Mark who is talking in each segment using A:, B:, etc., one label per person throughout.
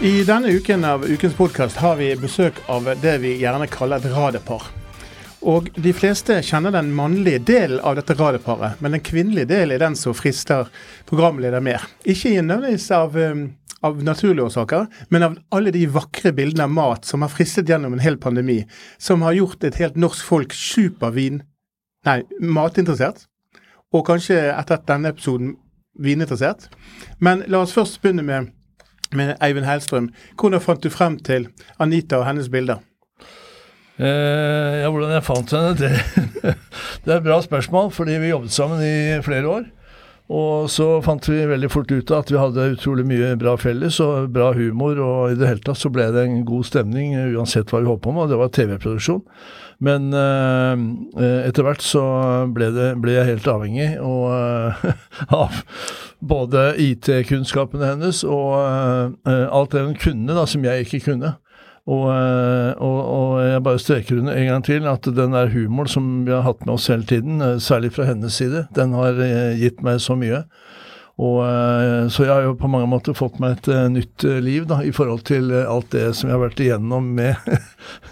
A: I denne uken av Ukens podkast har vi besøk av det vi gjerne kaller et raderpar. Og de fleste kjenner den mannlige delen av dette raderparet, men den kvinnelige delen er den som frister programleder mer. Ikke nødvendigvis av, um, av naturlige årsaker, men av alle de vakre bildene av mat som har fristet gjennom en hel pandemi, som har gjort et helt norsk folk supervin... Nei, matinteressert. Og kanskje etter denne episoden vininteressert. Men la oss først begynne med med Eivind Hellstrøm. Hvordan fant du frem til Anita og hennes bilder?
B: Eh, ja, hvordan jeg fant henne, det, det er et bra spørsmål, fordi vi jobbet sammen i flere år. Og så fant vi veldig fort ut av at vi hadde utrolig mye bra felles og bra humor, og i det hele tatt så ble det en god stemning uansett hva vi holdt på med, og det var TV-produksjon. Men eh, etter hvert så ble, det, ble, jeg helt avhengig og, av både IT-kunnskapene hennes og uh, alt det hun kunne da, som jeg ikke kunne. Og, uh, og, og, jeg bare streker under en gang til at den der humoren som vi har hatt med oss hele tiden, uh, særlig fra hennes side, den har gitt meg så mye. Og, så jeg har jo på mange måter fått meg et nytt liv da, i forhold til alt det som jeg har vært igjennom med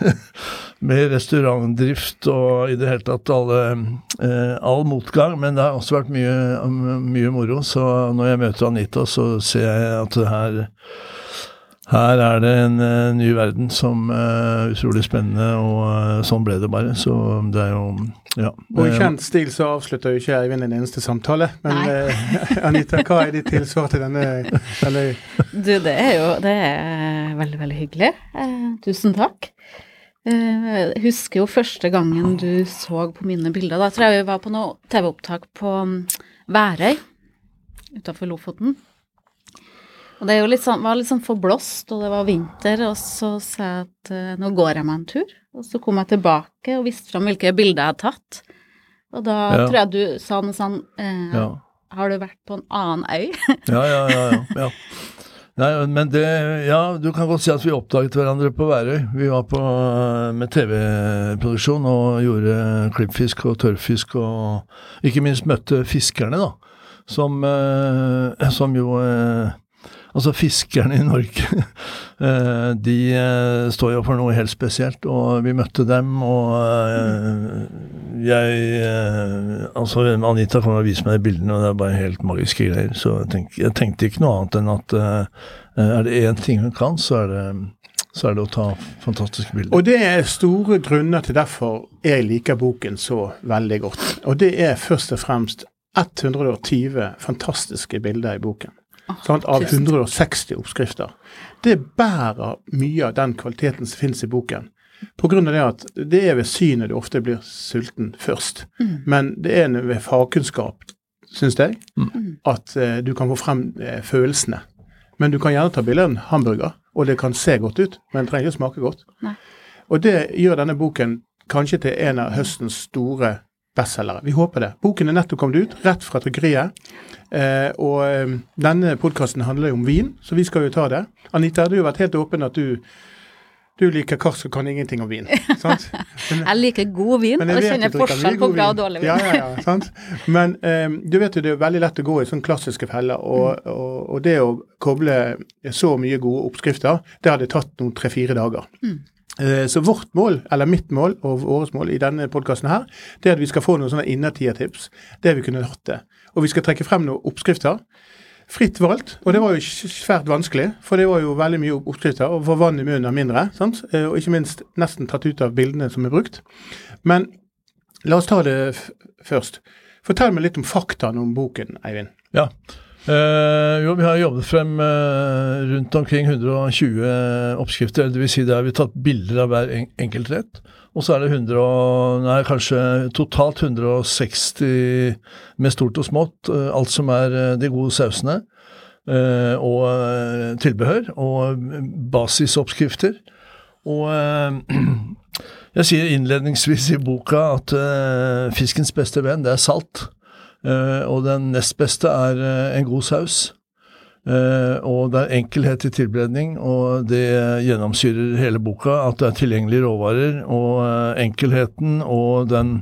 B: med restaurantdrift og i det hele tatt alle, eh, all motgang. Men det har også vært mye, mye, moro. Så når jeg møter Anita, så ser jeg at det her, her er det en uh, ny verden som er uh, utrolig spennende, og uh, sånn ble det bare. Så det er jo ja.
A: Og i kjent stil så avslutter jo ikke Eivind en eneste samtale. Men Anita, hva er ditt tilsvar til denne, Eller?
C: Du, det er jo det er veldig, veldig hyggelig. tusen takk. Jeg eh, husker jo første gangen du så på mine bilder. Da tror jeg vi var på noe TV-opptak på mm, Værøy utafor Lofoten. Og det litt sånn, var litt sånn forblåst, og det var vinter, og så sa jeg at uh, nå går jeg meg en tur. Og så kom jeg tilbake og viste fram hvilke bilder jeg hadde tatt. Og da ja. tror jeg du sa noe sånn uh, ja. Har du vært på en annen øy?
B: ja, ja, ja. ja, ja. Nei, men det Ja, du kan godt si at vi oppdaget hverandre på Værøy. Vi var på med TV-produksjon og gjorde klippfisk og tørrfisk og ikke minst møtte fiskerne, da. Som, eh, som jo eh, Altså, fiskerne i Norge, eh, de eh, står jo for noe helt spesielt, og vi møtte dem, og eh, jeg Altså, Anita kommer og viser meg de bildene, og det er bare helt magiske greier. Så jeg tenkte, jeg tenkte ikke noe annet enn at er det én ting hun kan, så er det så er det å ta fantastiske bilder.
A: Og det er store grunner til derfor jeg liker boken så veldig godt. Og det er først og fremst 120 fantastiske bilder i boken sant, av 160 oppskrifter. Det bærer mye av den kvaliteten som finnes i boken. Av det at det er ved synet du ofte blir sulten først. Mm. Men det er ved fagkunnskap, syns jeg, mm. at uh, du kan få frem uh, følelsene. Men du kan gjerne ta bilde av en hamburger, og det kan se godt ut, men det trenger ikke smake godt. Nei. Og det gjør denne boken kanskje til en av høstens store bestselgere. Vi håper det. Boken er nettopp kommet ut, rett fra trykkeriet. Eh, og eh, denne podkasten handler jo om vin, så vi skal jo ta det. Anita, du har vært helt åpen at du du liker karsk og kan ingenting om vin. sant?
C: Men, jeg liker god vin og kjenner forskjell på bra og dårlig vin.
A: ja, ja, ja, sant? Men um, du vet jo det er veldig lett å gå i sånne klassiske feller. Og, mm. og, og, det å koble så mye gode oppskrifter, det hadde tatt noen tre-fire dager. Mm. Eh, så vårt mål, eller mitt mål og årets mål i denne podkasten her, det er at vi skal få noen sånne innertiertips. Det vi kunne hatt det. Og vi skal trekke frem noen oppskrifter. Fritt valgt, og det var jo svært vanskelig, for det var jo veldig mye oppskrifter, og for vann i munnen er mindre. sant? Eh, og ikke minst nesten tatt ut av bildene som er brukt. Men la oss ta det først. Fortell meg litt om faktaene om boken, Eivind.
B: Ja, Eh, jo, vi har jobbet frem uh, rundt omkring 120 oppskrifter. Det vil si, det har vi tatt bilder av hver en enkelt rett. Og så er det 100 og, nei, kanskje totalt 160 med stort og smått. Uh, alt som er de gode sausene. og eh, tilbehør. Og basisoppskrifter. Og jeg sier innledningsvis i boka at fiskens beste venn, det er salt. Eh, og den nest beste er eh, en god saus. Eh, og det er enkelhet i tilberedning, og det gjennomsyrer hele boka at det er tilgjengelige råvarer, og enkelheten og den,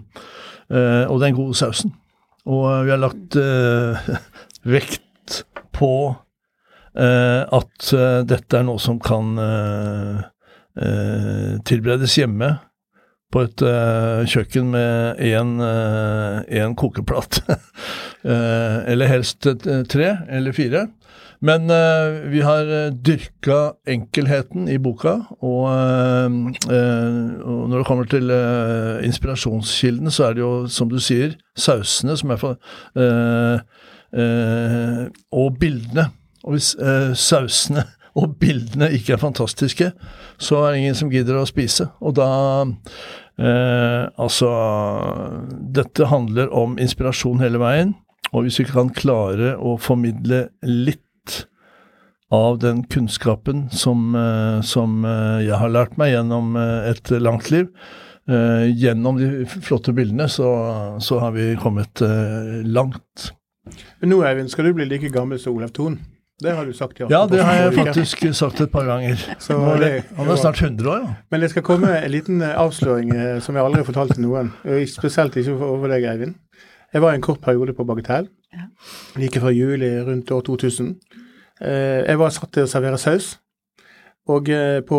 B: og den gode sausen. Og vi har lagt vekt på at dette er noe som kan tilberedes hjemme på et uh, kjøkken med én kokeplate. uh, eller helst eh, tre eller fire. Men eh, vi har uh, dyrka enkelheten i boka, og, eh, eh, og når det kommer til uh, inspirasjonskilden, så er det jo, som du sier, sausene som er for eh, eh, Og bildene. Og hvis eh, sausene og bildene ikke er fantastiske, så er det ingen som gidder å spise. Og da eh, Altså Dette handler om inspirasjon hele veien. Og hvis vi kan klare å formidle litt av den kunnskapen som, eh, som eh, jeg har lært meg gjennom eh, et langt liv, gjennom de flotte bildene, så, så har vi kommet langt.
A: Men nå, Eivind, skal du bli like gammel som Olav Thon? Det har du sagt ja.
B: Ja, det har jeg faktisk sagt et par ganger.
A: Så
B: det, han er snart 100 år, ja.
A: Men det skal komme en liten eh, avsløring eh, som jeg aldri har fortalt til noen. Spesielt ikke over deg, Eivind. Jeg var i en kort periode på Bagatell.
C: Ja.
A: Like før juli rundt år 2000. Eh, Jeg var satt til å servere saus. Og eh, på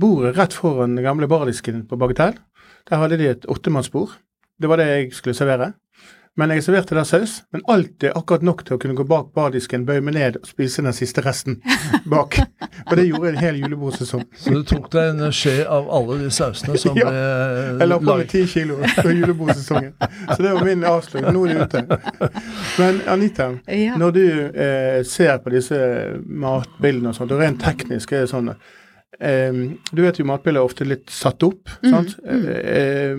A: bordet rett foran den gamle bardisken på Bagatell, der hadde de et åttemannsbord. Det var det jeg skulle servere. Men jeg serverte der saus, men alltid akkurat nok til å kunne gå bak bardisken, bøye meg ned og spise den siste resten bak. Og det gjorde jeg en hel julebordsesong.
B: Så du tok deg en skje av alle de sausene som
A: Ja,
B: ble
A: Jeg la på meg ti kilo på julebordsesongen. Så det var min avslutning. Nå er det ute. Men Anita,
C: Ja.
A: når du eh, ser på disse matbildene og sånt, og rent teknisk er det sånn eh, Du vet jo matbilder er ofte litt satt opp. sant? Eh,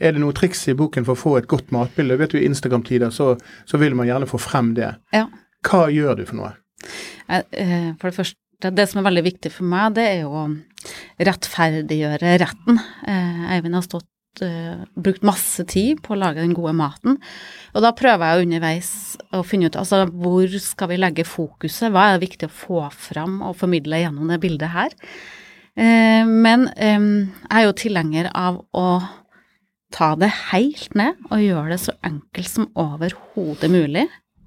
A: er det noe triks i boken for å få et godt matbilde? Vet du, I Instagram-tider så, så vil man gjerne få frem det.
C: Ja.
A: Hva gjør du for noe?
C: Jeg, eh, For det første, det som er veldig viktig for meg, det er jo å rettferdiggjøre retten. Eh, Eivind har stått eh, brukt masse tid på å lage den gode maten. Og da prøver jeg underveis å finne ut altså hvor skal vi legge fokuset, hva er det viktig å få fram og formidle gjennom det bildet her. Eh, men jeg er jo tilhenger av å ta det helt ned og gjøre det så enkelt som overhodet mulig,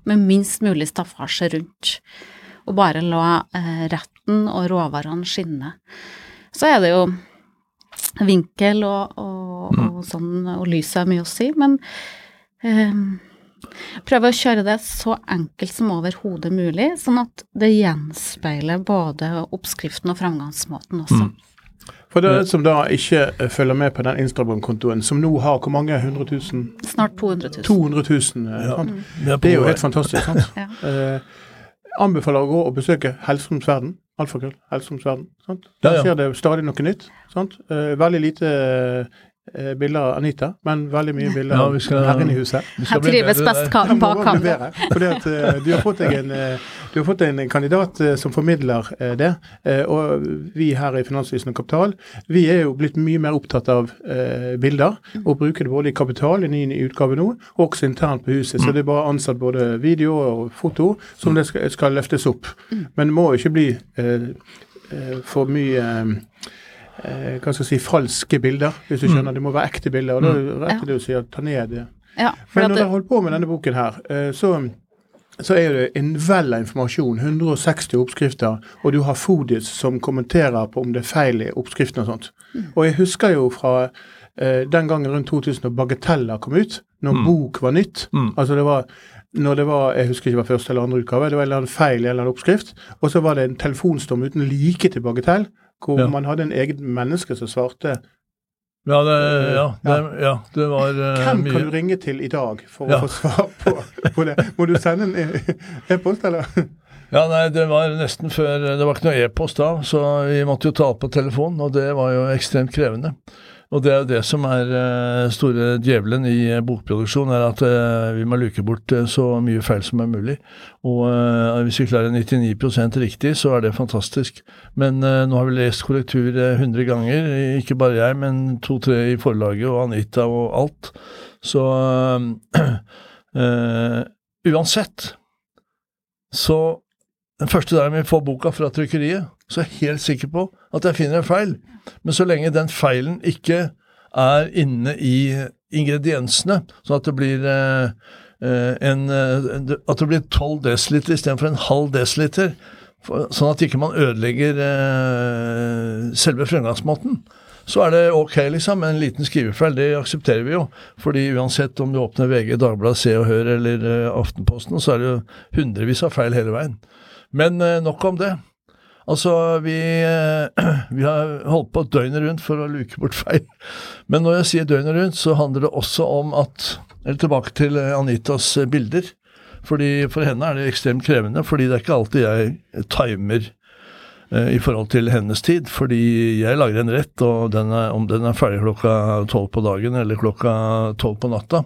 C: med minst mulig staffasje rundt og bare la eh, retten og råvarene skinne. Så er det jo vinkel og, og, og sånn, og lyset har mye å si, men eh, prøve å kjøre det så enkelt som overhodet mulig, sånn at det gjenspeiler både oppskriften og framgangsmåten også.
A: For dere som da ikke eh, følger med på den Instagram-kontoen, som nå har hvor mange? 100 000?
C: Snart 200 000.
A: 200 000. eh,
B: Ja. mm.
A: Det er jo helt fantastisk. sant?
C: Ja.
A: Eh, anbefaler å gå og besøke Hellstrøms verden. Alfakrøll, Hellstrøms verden. Sant?
B: Ja,
A: Der
B: ja.
A: skjer det stadig noe nytt. Sant? Eh, veldig lite eh, bilder av Anita, men veldig mye bilder
B: Ja,
A: av
B: vi skal-
A: herren i huset.
B: Bli
C: trives best
B: der.
C: ka- bak
A: man fordi at eh, du har fått deg en, eh, du har fått en kandidat eh, som formidler eh, det. Eh, og vi her i Finansvisen og Kapital, vi er jo blitt mye mer opptatt av eh, bilder, og bruker det både i Kapital, i ny utgave nå, og også internt på huset. Så det er bare ansatt både video og foto som det skal, skal løftes opp. Men det må jo ikke bli eh, eh, for mye eh, hva skal jeg si, falske bilder, hvis du skjønner. Det må være ekte bilder. og Da er det rett til å si at ta ned det.
C: Ja,
A: Men når
C: du
A: har holder på med denne boken her, eh, så, så er det en vell av informasjon. 160 oppskrifter, og du har Fodis som kommenterer på om det er feil i oppskriften og sånt. Og jeg husker jo fra eh, den gangen rundt 2000 da Bagatella kom ut, når bok var nytt.
B: Mm.
A: Altså det var når det var, Jeg husker ikke det var første eller andre utgave, det var en eller annen feil i en eller annen oppskrift. Og så var det en telefonstorm uten like til Bagatell, hvor
B: Ja.
A: man hadde en eget menneske som svarte
B: Ja, det, ja, det, ja, det var uh,
A: Hvem
B: mye
A: kan du ringe til i dag for å få svar på, på det? Må du sende en e- e-post, eller?
B: Ja, nei, det var nesten før Det var ikke noe e-post da, så vi måtte jo ta opp på telefon, og det var jo ekstremt krevende. Og det er jo det som er eh, store djevelen i eh, bokproduksjon, er at eh, vi må luke bort så mye feil som er mulig. Og hvis vi klarer 99% riktig, så er det fantastisk. Men nå har vi lest korrektur eh, 100 ganger, ikke bare jeg, men to-tre i forlaget og Anita og alt. Så eh, uansett så den første dagen vi får boka fra trykkeriet, så er jeg helt sikker på at jeg finner en feil. Men så lenge den feilen ikke er inne i ingrediensene, sånn at det blir eh, eh, en, eh, at det blir 12 dl istedenfor en halv desiliter, sånn at ikke man ødelegger eh, selve fremgangsmåten, så er det ok, liksom. En liten skrivefeil, det aksepterer vi jo. Fordi uansett om du åpner VG, Dagbladet, Se og Hør eller eh, Aftenposten, så er det jo hundrevis av feil hele veien. Men nok om det. Altså, vi, eh, vi har holdt på døgnet rundt for å luke bort feil. Men når jeg sier døgnet rundt, så handler det også om at Eller tilbake til eh, Anitas eh, bilder. Fordi For henne er det ekstremt krevende, fordi det er ikke alltid jeg timer i forhold til hennes tid. Fordi jeg lager en rett, og den er, om den er ferdig klokka tolv på dagen eller klokka tolv på natta,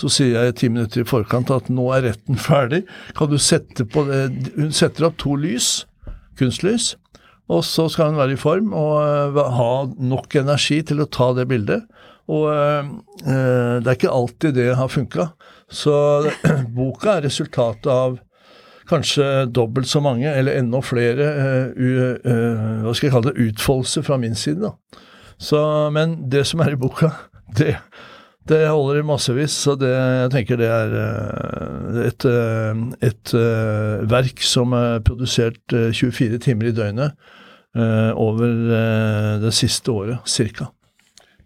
B: så sier jeg ti minutter i forkant at nå er retten ferdig. Kan du sette på det Hun setter opp to lys, kunstlys, og så skal hun være i form og eh, ha nok energi til å ta det bildet. Og eh, eh, det er ikke alltid det har funka. Så boka er resultatet av kanskje dobbelt så mange, eller enda flere, hva skal jeg kalle det, utfoldelser fra min side. da. Så, men det som er i boka, det, det holder i massevis, så det, jeg tenker det er eh, et, eh, et eh, verk som er produsert eh, 24 timer i døgnet over det siste året, cirka.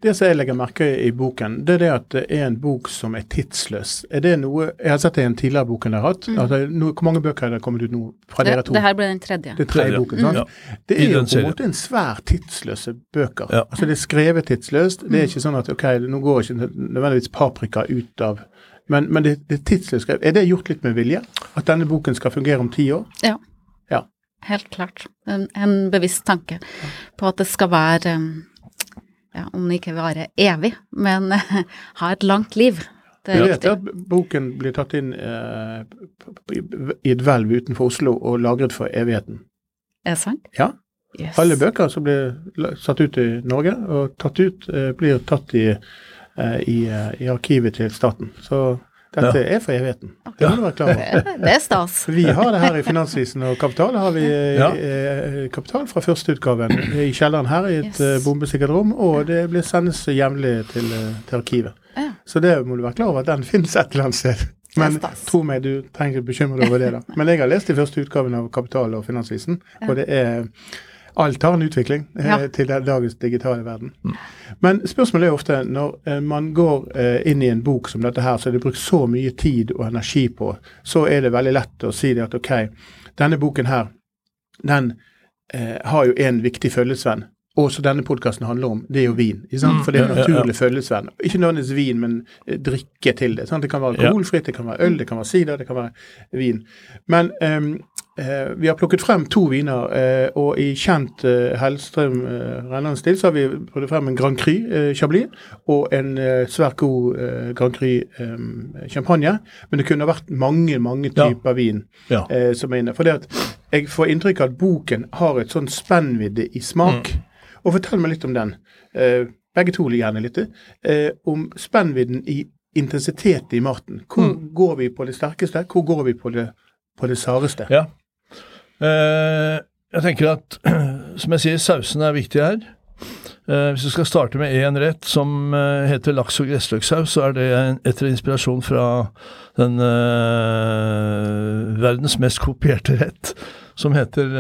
A: Det som jeg legger merke i boken, det er det at det er en bok som er tidsløs. Er det noe Jeg har sett det i en tidligere bok enn jeg har hatt. Altså, no, hvor mange bøker er det kommet ut nå fra
C: Det,
A: dere to?
C: det her ble den tredje.
A: Det er tredje boken, sant?
B: Ja.
A: Det er jo på en måte en svær tidsløse bøker.
B: Ja.
A: Altså Det er skrevet tidsløst. Det er ikke sånn at ok, nå går ikke nødvendigvis paprika ut av Men, men det, det er tidsløst skrevet. Er det gjort litt med vilje? At denne boken skal fungere om ti år?
C: Ja.
A: Ja.
C: Helt klart. En, en bevisst tanke på at det skal være um, ja, Om det ikke varer evig, men ha et langt liv. Det er viktig.
A: at boken blir tatt inn eh, i et hvelv utenfor Oslo og lagret for evigheten.
C: Er det sant?
A: Ja.
C: Yes.
A: Alle bøker som blir satt ut i Norge og tatt ut, eh, blir tatt i, eh, i, eh, i arkivet til staten. Så dette er for evigheten. Det må du være klar over.
C: Det, det er stas.
A: Vi har det her i Finansvisen og Kapital. har vi eh,
B: Ja.
A: eh, Kapital fra førsteutgaven i kjelleren her i et
C: Yes.
A: eh, bombesikkert rom, og det blir sendes jevnlig til, eh, til arkivet.
C: Ja.
A: Så det må du være klar over at den finnes et eller annet sted. Men tro meg, du trenger ikke bekymre deg over det. da. Men jeg har lest de første utgavene av Kapital og Finansvisen, og det er Alt har en utvikling eh,
C: Ja.
A: til dagens digitale verden. Men spørsmålet er ofte når eh, man går eh, inn i en bok som dette her, så er det brukt så mye tid og energi på, så er det veldig lett å si det at ok, denne boken her, den eh, har jo en viktig følgesvenn. Og som denne podkasten handler om, det er jo vin. Ikke sant?
B: Mm,
A: For det er en
B: ja, ja.
A: naturlig følgesvenn. Ikke nødvendigvis vin, men drikke til det. Sant? Det kan være alkoholfritt, det kan være øl, det kan være sider, det kan være vin. Men ehm, eh, vi har plukket frem to viner, eh, og i kjent eh, Hellstrøm eh, Rennende-stil så har vi plukket frem en Grand Cru eh, Chablis og en eh, svært god eh, Grand Cru eh, champagne. Men det kunne vært mange, mange
B: Ja.
A: typer vin
B: Ja.
A: eh, som er inne. For at jeg får inntrykk av at boken har et sånn spennvidde i smak. Og fortell meg litt om den. Eh, begge to gjerne litt. Eh, om spennvidden i intensitet i maten. Hvor går vi på det sterkeste? Hvor går vi på det, på det sareste?
B: Ja. Eh, jeg tenker at, som jeg sier, sausen er viktig her. Eh, hvis du skal starte med én rett som eh, heter laks- og gressløksaus, så er det etter inspirasjon fra den verdens mest kopierte rett, som heter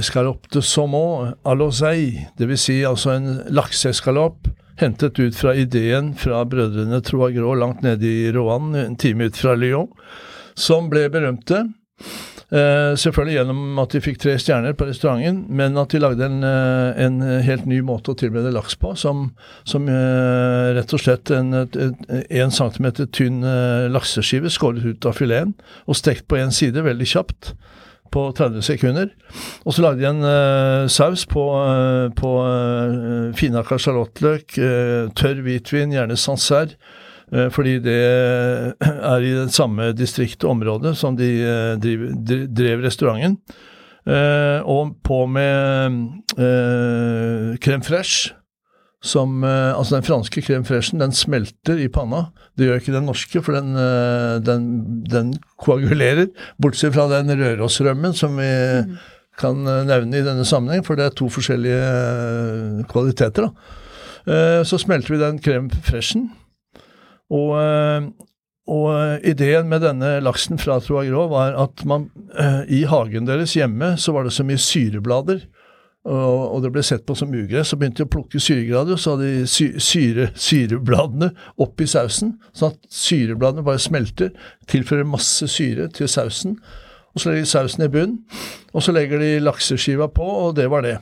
B: escalope de saumon à l'oseille. Vil si altså en lakseeskalopp hentet ut fra ideen fra brødrene Troagro langt nede i Rouen, en time ut fra Lyon, som ble berømte. Eh, selvfølgelig gjennom at de fikk tre stjerner på restauranten, men at de lagde en, eh, en helt ny måte å tilberede laks på, som, som uh, rett og slett en, en centimeter tynn uh, lakseskive skåret ut av fileten og stekt på én side veldig kjapt på 30 sekunder. Og så lagde de en uh, saus på, uh, på uh, finhakka sjalottløk, uh, tørr hvitvin, gjerne sancerre, fordi det er i det samme distrikt og området som de driv, drev restauranten. og på med crème fraîche som eh, Altså, den franske crème freshen, den smelter i panna. Det gjør ikke den norske, for den, eh, den, den koagulerer. Bortsett fra den rørosrømmen som vi mm. kan eh, nevne i denne sammenheng, for det er to forskjellige kvaliteter. da. Så smelter vi den crème freshen. Og, og ideen med denne laksen fra Troagro var at man i hagen deres hjemme så var det så mye syreblader og, det ble sett på som ugress. Så begynte de å plukke syregrader, og så hadde de sy syre, syrebladene oppi sausen, sånn at syrebladene bare smelter, tilfører masse syre til sausen. Og så legger de sausen i bunnen, og så legger de lakseskiva på, og det var det.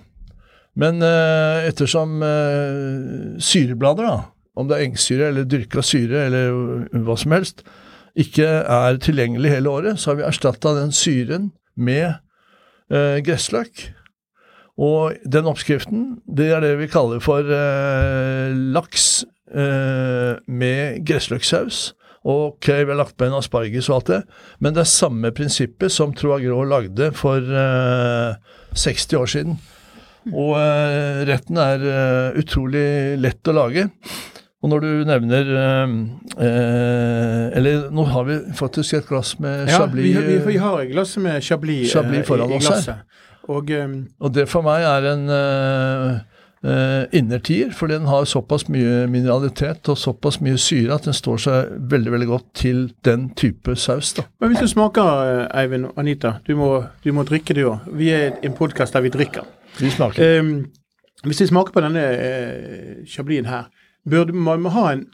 B: Men eh, ettersom eh, syreblader, da, om det er engsyre eller dyrka syre eller hva som helst, ikke er tilgjengelig hele året, så har vi erstatta den syren med eh, gressløk. Og den oppskriften, det er det vi kaller for eh, laks eh, med gressløksaus. Ok, vi har lagt på en asparges og alt det, men det er samme prinsippet som Troagro lagde for eh, 60 år siden. Og eh, retten er eh, utrolig lett å lage. Og når du nevner eh, eh, Eller nå har vi faktisk et glass med chablis.
A: Ja, vi, vi, vi har et glass med chablis,
B: chablis foran i, i oss her. Og, um, og, det for meg er en uh, uh, innertier, for den har såpass mye mineralitet og såpass mye syre at den står seg veldig veldig godt til den type saus. da.
A: Men Hvis du smaker, Eivind og Anita, du må, du må drikke du òg. Vi er en podkast der vi drikker.
B: Vi smaker. Um,
A: hvis vi smaker på denne uh, chablisen her, burde man ha en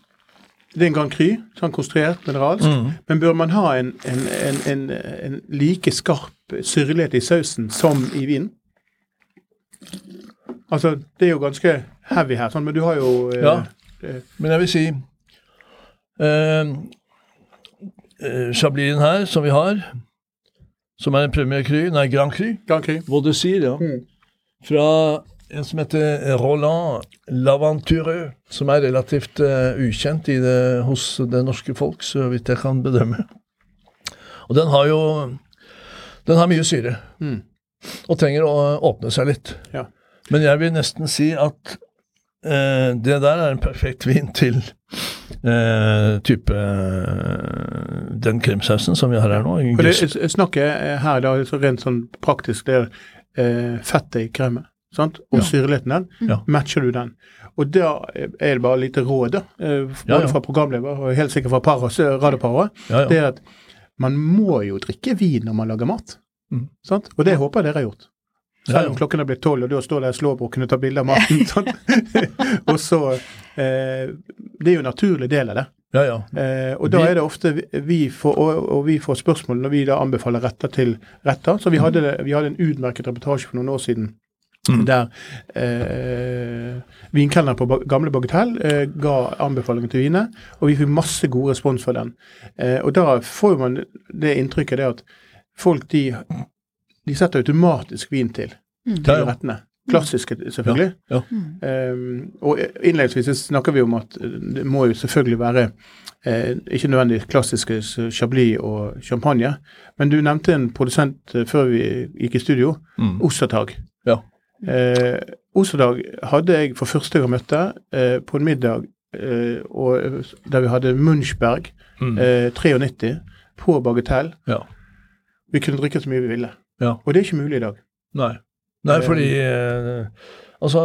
A: det er en Grand Cry, sånn konstruert mineralsk. Mm. Men bør man ha en, en, en, en like skarp syrlighet i sausen som i vinen? Altså, det er jo ganske heavy her, sånn, men du har jo
B: eh, Ja, eh, men jeg vil si eh, eh, Chablisen her, som vi har, som er en Premier Cry, nei, Grand Cry,
A: Grand Cru.
B: Vaudessir, ja. Mm. Fra en som heter Roland Laventureux, som er relativt uh, ukjent det, hos det norske folk, så vidt jeg kan bedømme. Og den har jo Den har mye syre, mm. og trenger å åpne seg litt.
A: Ja.
B: Men jeg vil nesten si at uh, det der er en perfekt vin til uh, type den krimsausen som vi har her nå.
A: For det snakker her da, rent sånn praktisk, det er fettet i kremet sant? og ja. syrligheten den, ja. matcher du den. Og da er det bare lite råd, da, eh, både ja, fra programleder og helt sikkert fra paras, radioparet, det er at man må jo drikke vin når man lager mat. Mm. Sant? Og det håper jeg dere har gjort. Selv om klokken er blitt tolv, og du står der slåbroken og tar bilde av maten. og så eh, Det er jo en naturlig del av det.
B: Ja, ja.
A: Eh, og da er det ofte vi får, og, og, vi får spørsmål når vi da anbefaler retter til retter. Så vi hadde, vi hadde en utmerket reportasje for noen år siden Mm. Der eh, vinkelneren på Gamle Bagatell eh, ga anbefalinger til viner, og vi fikk masse god respons for den. Eh, og da får man det inntrykket det at folk de, de setter automatisk vin til, mm. til rettene. Klassiske, selvfølgelig. Ja, ja. Um, og innledningsvis snakker vi om at det må jo selvfølgelig være eh, ikke nødvendig klassiske chablis og champagne, men du nevnte en produsent eh, før vi gikk i studio, mm. Ostertag.
B: Ja.
A: Eh, Osterdag hadde jeg for første gang møtte eh, på en middag eh, og, der vi hadde Munchberg mm. 93 eh, på Bagatell.
B: Ja.
A: Vi kunne drikke så mye vi ville.
B: Ja.
A: Og det er ikke mulig i dag.
B: Nei. Nei, fordi eh, Altså,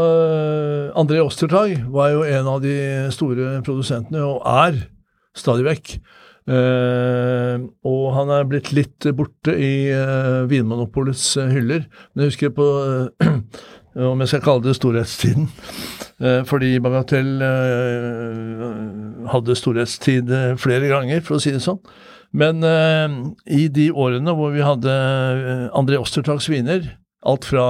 B: André Ostertag var jo en av de store produsentene, og er stadig vekk. Uh, og han er blitt litt borte i uh, Vinmonopolets uh, hyller. Men jeg husker på om jeg skal kalle det storhetstiden. fordi Bagatell hadde storhetstid flere ganger, for å si det sånn. Men i de årene hvor vi hadde André Ostertags viner, alt fra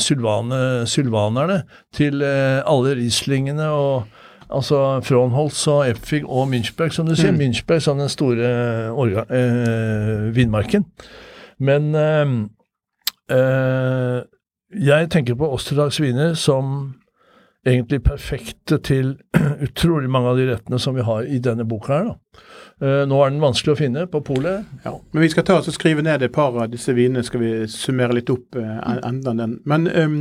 B: sylvane, sylvanerne til alle Rieslingene og altså Fronholz og Epfig og Münchberg, som du sier.
A: Mm.
B: Münchberg som den store orga, eh, vinmarken. Men eh, eh, jeg tenker på Osterdags viner som egentlig perfekte til utrolig mange av de rettene som vi har i denne boka her. da. Uh, nå er den vanskelig å finne på polet.
A: Ja. Men vi skal ta oss og skrive ned et par av disse vinene, skal vi summere litt opp uh, enda den. Men um,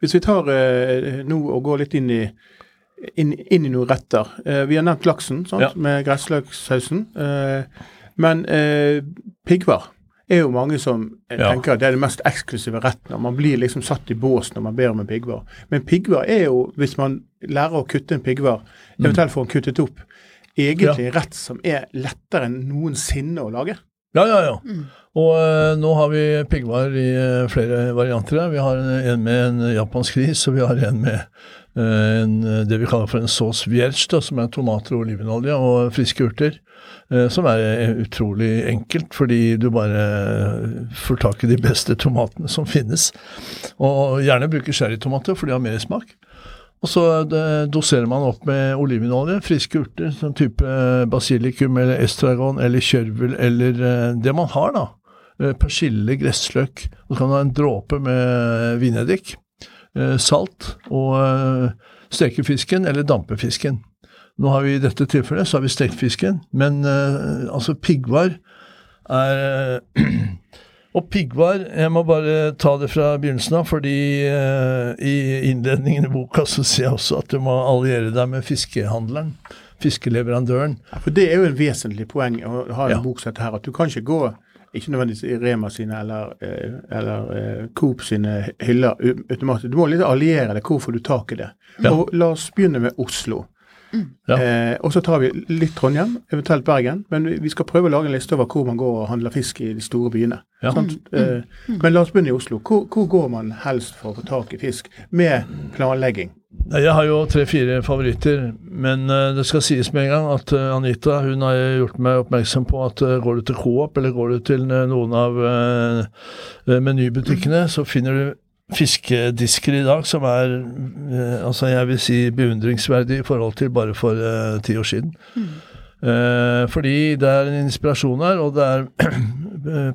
A: hvis vi tar uh, nå og går litt inn i, inn, inn i noen retter. Eh, vi har nevnt laksen sant?
B: Ja.
A: med gressløksausen. Eh, men eh, piggvar er jo mange som eh,
B: Ja.
A: tenker at det er den mest eksklusive retten. og Man blir liksom satt i bås når man ber om en piggvar. Men piggvar er jo, hvis man lærer å kutte en piggvar, eventuelt får den kuttet opp, egentlig en rett som er lettere enn noensinne å lage.
B: Ja, ja, ja. Og eh, nå har vi piggvar i eh, flere varianter. Vi har en, med en japansk ris, og vi har en med eh, en, det vi kaller for en sauce vierge, som er tomater og olivenolje og friske urter. som er utrolig enkelt, fordi du bare får tak i de beste tomatene som finnes. Og gjerne bruker sherrytomater, for de har mer smak. Og så doserer man opp med olivenolje, friske urter, sånn type basilikum eller estragon eller kjørvel eller det man har, da. Eh, Persille, gressløk. Og så kan du ha en dråpe med vineddik, eh, salt og eh, steke fisken eller dampe fisken. Nå har vi i dette tilfellet så har vi stekt fisken, men altså piggvar er Og piggvar, jeg må bare ta det fra begynnelsen av, fordi eh, i innledningen i boka så sier jeg også at du må alliere deg med fiskehandleren, fiskeleverandøren.
A: Ja, For det er jo en vesentlig poeng å ha en
B: Ja.
A: bok som dette her, at du kan ikke gå ikke nødvendigvis i Rema sine eller, eh, eller eh, Coop sine hyller automatisk. Du må litt alliere deg. Hvor får du tak i det?
B: Ja.
A: Og La oss begynne med Oslo.
B: Ja.
A: Eh, og så tar vi litt Trondheim, eventuelt Bergen. Men vi- skal prøve å lage en liste over hvor man går og handler fisk i de store byene.
B: Ja.
A: Sant? Eh, men la oss begynne i Oslo. Hvor, hvor går man helst for å få tak i fisk med planlegging?
B: Jeg har jo tre-fire favoritter, men eh, det skal sies med en gang at eh, Anita hun har gjort meg oppmerksom på at eh, går du til Coop eller går du til noen av menybutikkene, så finner du fiskedisker i dag som er altså jeg vil si beundringsverdig i forhold til bare for ti år siden. Eh, fordi det er en inspirasjon her, og det er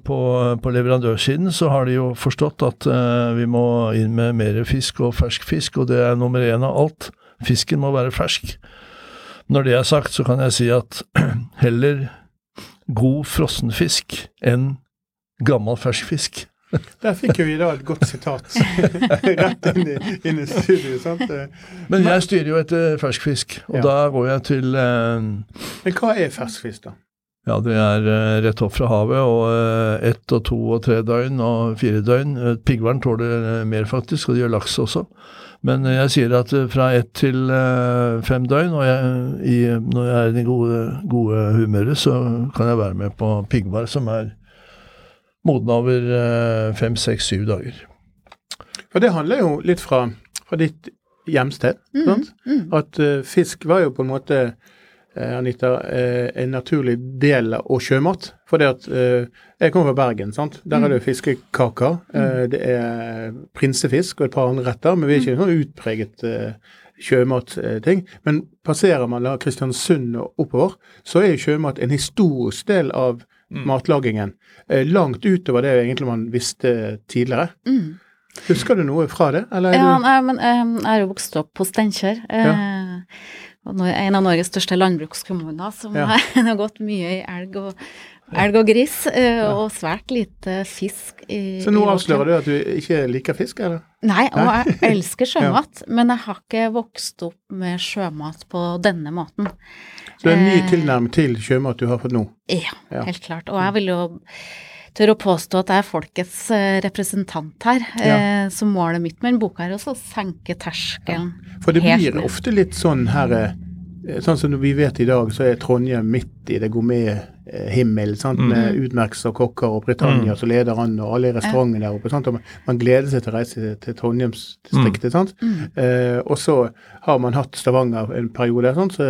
B: på, på leverandørsiden så har de jo forstått at uh, vi må inn med mer fisk og fersk fisk, og det er nummer én av alt. Fisken må være fersk. Når det er sagt, så kan jeg si at heller god frossenfisk enn gammel fersk fisk.
A: Der fikk jo vi da et godt sitat rett inn i, inn i studio. sant? Eh,
B: Men jeg styrer jo etter fersk fisk, og
A: Ja.
B: da går jeg til eh,
A: Men hva er ferskfisk, da?
B: Ja, det er eh, rett opp fra havet, og eh, ett og to og tre døgn og fire døgn. Piggvern tåler eh, mer, faktisk, og det gjør laks også. Men jeg sier at fra ett til fem døgn, og jeg, i, når jeg er i det gode, gode humøret, så kan jeg være med på piggvar, som er moden over fem, seks, syv dager.
A: For det handler jo litt fra, fra ditt hjemsted. sant? At uh, fisk var jo på en måte Anita, eh, en naturlig del av sjømat. For det at eh, Jeg kommer fra Bergen. sant? Der er det jo fiskekaker. eh, det er prinsefisk og et par andre retter, men vi er ikke noen sånn utpreget eh, sjømatting. Men passerer man da Kristiansund og oppover, så er sjømat en historisk del av matlagingen. eh, langt utover det egentlig man visste tidligere.
C: Mm.
A: Husker du noe fra det? Eller
C: Ja,
A: du
C: nei, men eh, jeg er jo vokst opp på Steinkjer. Eh, nå er En av Norges største landbrukskommuner som
A: Ja.
C: har, gått mye i elg og, elg og gris, eh, og svært lite fisk i
A: Så nå avslører du at du ikke liker fisk, eller?
C: Nei, og jeg elsker sjømat, men jeg har ikke vokst opp med sjømat på denne måten.
A: Så det er en ny
C: Eh.
A: tilnærming til sjømat du har fått nå.
C: Ja,
A: Ja.
C: helt klart. Og jeg vil jo tørre å påstå at jeg er folkets eh, representant her. Eh, så målet mitt med en boka er også å senke terskelen.
A: For det
C: Helt
A: blir ofte litt sånn her eh, Sånn som vi vet i dag, så er Trondheim midt i det gourmet-himmel, med utmerkelser og kokker og Britannia som leder an, og alle restaurantene der oppe. sant, og man, gleder seg til å reise til Trondheimsdistriktet. sant,
C: Mm.
A: eh, Og så har man hatt Stavanger en periode, sant, så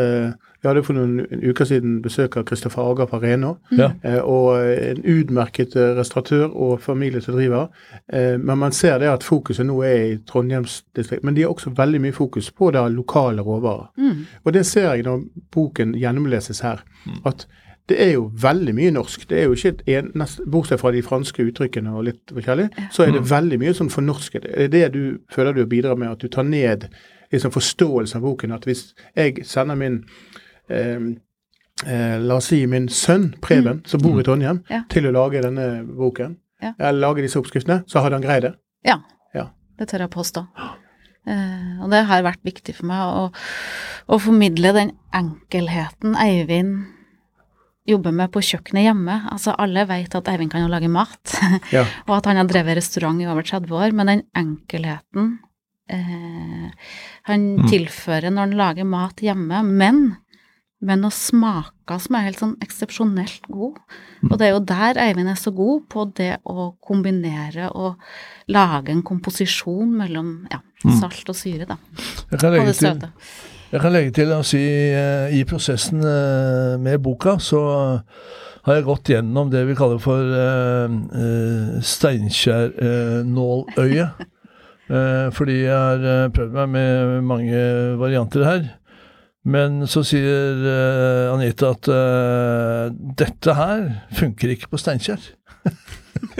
A: Vi hadde for noen uker siden besøk av Kristoffer Aga fra Reno.
B: Ja.
A: Eh, og en utmerket eh, restauratør og familie som driver. Eh, men man ser det at fokuset nå er i Trondheimsdistriktet. Men de har også veldig mye fokus på det lokale råvarer.
C: Mm.
A: Og det ser jeg når boken gjennomleses her. At det er jo veldig mye norsk. Det er jo ikke et en, nest, Bortsett fra de franske uttrykkene og litt forskjellig, så er det veldig mye sånn fornorsket. Er det det du føler du bidrar med, at du tar ned liksom forståelsen av boken? At hvis jeg sender min eh, eh, La oss si min sønn Preben, som bor i Trondheim,
C: Ja.
A: til å lage denne boken, eller lage disse oppskriftene, så hadde han greid det.
C: Ja,
A: Ja.
C: det tør jeg påstå. Eh, og det har vært viktig for meg å, å formidle den enkelheten Eivind jobber med på kjøkkenet hjemme. Altså, alle vet at Eivind kan jo lage mat,
A: Ja.
C: og at han har drevet restaurant i over 30 år, men den enkelheten eh, han tilfører når han lager mat hjemme, men med noen smaker som er helt sånn eksepsjonelt gode. Og det er jo der Eivind er så god på det å kombinere og lage en komposisjon mellom ja, salt og syre, da.
B: Jeg kan
C: Og
B: legge
C: det
B: til,
C: søte.
B: jeg kan legge til å si eh, i prosessen eh, med boka så har jeg gått gjennom det vi kaller for uh, Steinkjer-nåløye. Uh, fordi jeg har eh, prøvd meg med mange varianter her. Men så sier uh, Anita at uh, dette her funker ikke på Steinkjer.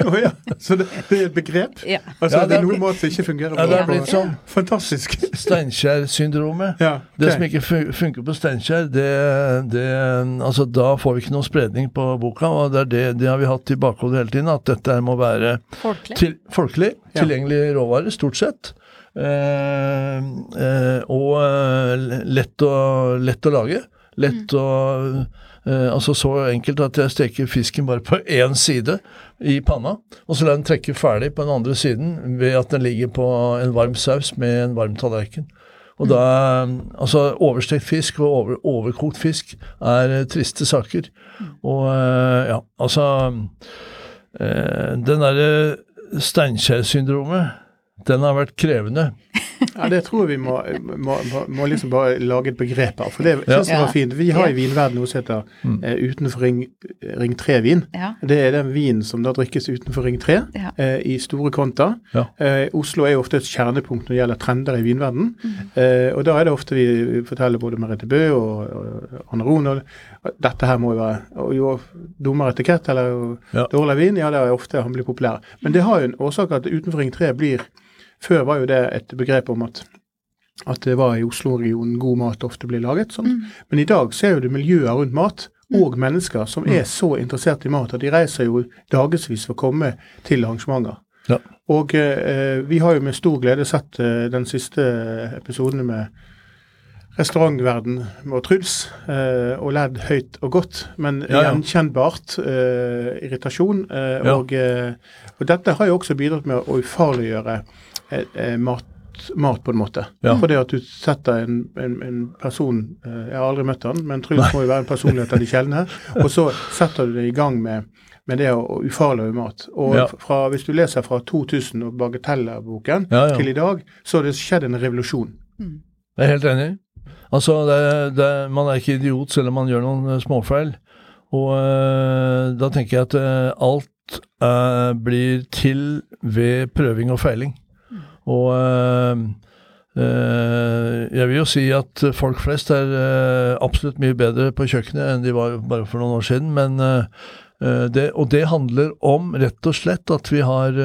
A: Å ja. Så det, det er et begrep?
C: Ja.
A: Altså
B: Ja,
A: det
B: det
A: er noen måter som ikke fungerer
B: Ja, det er blitt sånn.
A: Fantastisk.
B: Steinkjer-syndromet.
A: Ja,
B: Det som ikke fun- funker på Steinkjer, det, det Altså, da får vi ikke noe spredning på boka, og det er det, det har vi hatt i bakhodet hele tiden, at dette her må være
C: Folkelig.
B: til, folkelig,
A: Ja.
B: tilgjengelig råvare, stort sett. Eh, eh, og eh, lett, å, lett å lage. Lett å eh, Altså så enkelt at jeg steker fisken bare på én side i panna, og så lar den trekke ferdig på den andre siden ved at den ligger på en varm saus med en varm tallerken. Og da Altså, overstekt fisk og over, overkokt fisk er triste saker. Og eh, ja, altså Den derre Steinkjer-syndromet, den har vært krevende.
A: Ja, Det tror jeg vi må, må, må, liksom bare lage et begrep av. For det
B: Ja.
A: synes jeg var fint. Vi har i vinverden noe som heter eh, utenfor ring, ring 3-vin.
C: Ja.
A: Det er den vinen som da drikkes utenfor ring 3
C: Ja.
A: uh, i store konta.
B: Ja.
A: Eh, Oslo er jo ofte et kjernepunkt når det gjelder trender i vinverden. Eh, og da er det ofte vi forteller både Merete Bø og, og Anne Rohn og dette her må jo være og Jo dummere etikett eller jo
B: Ja.
A: dårligere vin, ja det er ofte han blir populær. Men det har jo en årsak at utenfor ring 3 blir Før var jo det et begrep om at at det var i Oslo-regionen god mat ofte blir laget. Sånn. Men i dag ser jo du miljøer rundt mat, og mennesker som er så interessert i mat at de reiser jo dagevis for å komme til arrangementer.
B: Ja.
A: Og eh, vi har jo med stor glede sett eh, den siste episoden med restaurantverden og Truls, eh, og ledd høyt og godt, men
B: Ja, ja.
A: gjenkjennbart eh, irritasjon. Eh,
B: Ja.
A: og, eh, og dette har jo også bidratt med å ufarliggjøre eh, eh, mat, mat, på en måte.
B: Ja.
A: For det at du setter en, en, en person eh, Jeg har aldri møtt han, men Truls må jo være en personlighet av de sjeldne. Og så setter du det i gang med, med det å, å mat. Og
B: Ja.
A: fra, hvis du leser fra 2000 og Bagateller-boken
B: Ja, ja.
A: til i dag, så har det skjedd en revolusjon.
B: Jeg er helt enig. Altså, det, det, man er ikke idiot selv om man gjør noen eh, småfeil. Og øh, da tenker jeg at øh, alt øh, blir til ved prøving og feiling. Og eh, eh, jeg vil jo si at folk flest er eh, absolutt mye bedre på kjøkkenet enn de var bare for noen år siden, men det, og det handler om rett og slett at vi har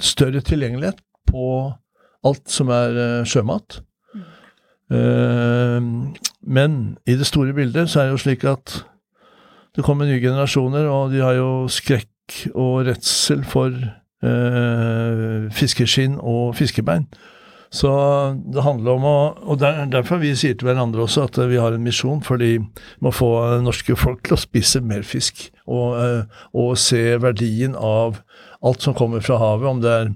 B: større tilgjengelighet på alt som er sjømat. Men i det store bildet så er det jo slik at det kommer nye generasjoner, og de har jo skrekk og redsel for eh, fiskeskinn og fiskebein. Så det handler om å Og det er derfor vi sier til hverandre også at vi har en misjon, fordi vi må få norske folk til å spise mer fisk. Og, eh, og se verdien av alt som kommer fra havet, om det er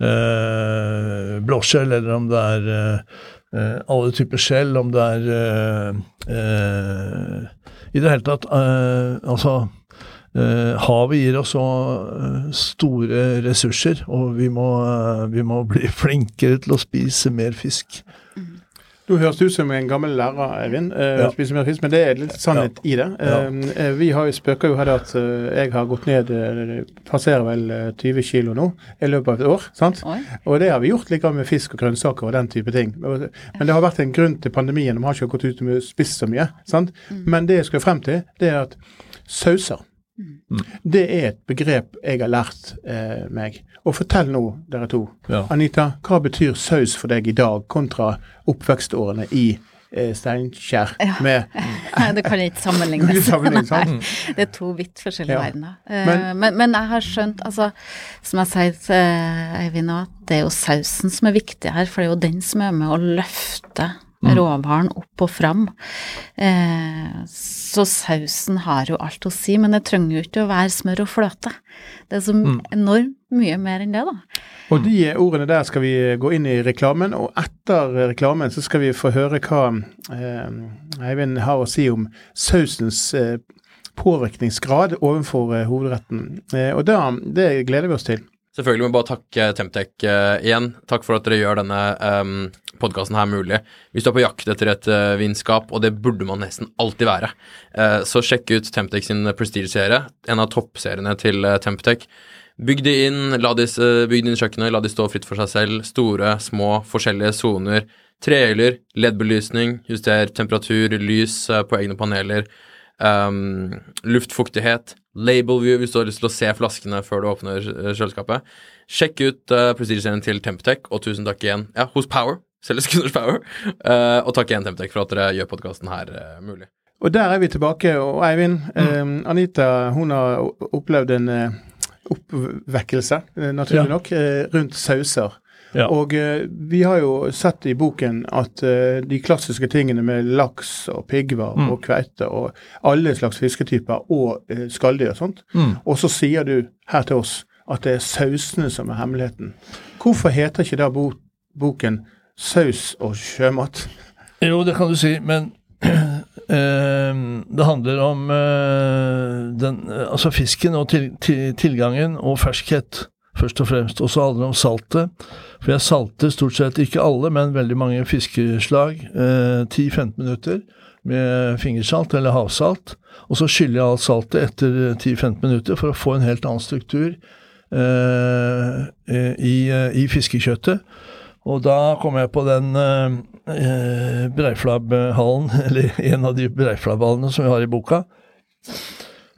B: eh, blåskjell, eller om det er eh, alle typer skjell, om det er eh, eh, I det hele tatt Altså Havet gir oss så eh, store ressurser, og vi må, eh, vi må bli flinkere til å spise mer fisk.
A: Nå høres ut som en gammel lærer, Eivind, eh,
B: Ja.
A: spiser mer fisk, men det er litt sannhet i det.
B: Ja.
A: Eh, vi har jo spøker jo her at eh, jeg har gått ned eh, passerer vel eh, 20 kilo nå i løpet av et år. sant?
C: Oi.
A: Og det har vi gjort likevel med fisk og grønnsaker og den type ting. Men det har vært en grunn til pandemien. Vi har ikke gått ut og spist så mye. sant? Men det jeg skal frem til, det er at sauser det er et begrep jeg har lært eh, meg. Og fortell nå, dere to.
B: Ja.
A: Anita, hva betyr saus for deg i dag kontra oppvekstårene i eh, Steinkjer med
C: Nei, det kan jeg.
A: Ikke sammenligne.
C: Nei, det er to vidt forskjellige
A: Ja.
C: verdener. Eh,
A: Men-
C: Men, men, jeg har skjønt, altså, som jeg sier til Eivind òg, at det er jo sausen som er viktig her, for det er jo den som er med å løfte råvaren opp og fram. Eh, så sausen har jo alt å si, men det trenger jo ikke å være smør og fløte. Det er så enormt mye mer enn det, da.
A: Og de ordene der skal vi gå inn i reklamen, og etter reklamen så skal vi få høre hva eh, Eivind har å si om sausens eh, påvirkningsgrad overfor eh, hovedretten. Eh, og da, det gleder vi oss til.
D: Selvfølgelig må jeg bare takke Temtec uh, igjen. Takk for at dere gjør denne um, podkasten her mulig. Hvis du er på jakt etter et uh, vinskap, og det burde man nesten alltid være, uh, så sjekk ut Temtec sin Prestige-serie, en av toppseriene til uh, Temptec. Bygg de inn, la de, bygg de inn kjøkkenet, la de stå fritt for seg selv. Store, små, forskjellige soner. Trehjuler, LED-belysning, juster temperatur, lys på egne paneler. Um, luftfuktighet, label view hvis du har lyst til å se flaskene før du åpner eh, kjøleskapet. Sjekk ut uh, Prestige-serien til Temptec, og tusen takk igjen ja, hos Power. Selges Power. Uh, og takk igjen, Temptec, for at dere gjør podkasten her uh, mulig.
A: Og der er vi tilbake. Og Eivind, eh, Anita hun har opplevd en eh, oppvekkelse, eh, naturlig
B: Ja.
A: nok, eh, rundt sauser.
B: Ja.
A: Og eh, vi har jo sett i boken at eh, de klassiske tingene med laks og piggvar
B: Mm.
A: og kveite og alle slags fisketyper og eh, skalldyr og sånt.
B: Mm.
A: Og så sier du her til oss at det er sausene som er hemmeligheten. Hvorfor heter ikke da bo boken 'Saus og sjømat'?
B: Jo, det kan du si, men eh, det handler om eh, den, eh, altså fisken og til, til, tilgangen og ferskhet, først og fremst. Og så handler det om saltet. For jeg salter stort sett ikke alle, men veldig mange fiskeslag. Eh, 10-15 minutter med fingersalt eller havsalt. Og så skyller jeg alt saltet etter 10-15 minutter for å få en helt annen struktur eh, i, i fiskekjøttet. Og da kom jeg på den eh, eh, Breiflabbhallen, eller en av de Breiflabbhallene som vi har i boka.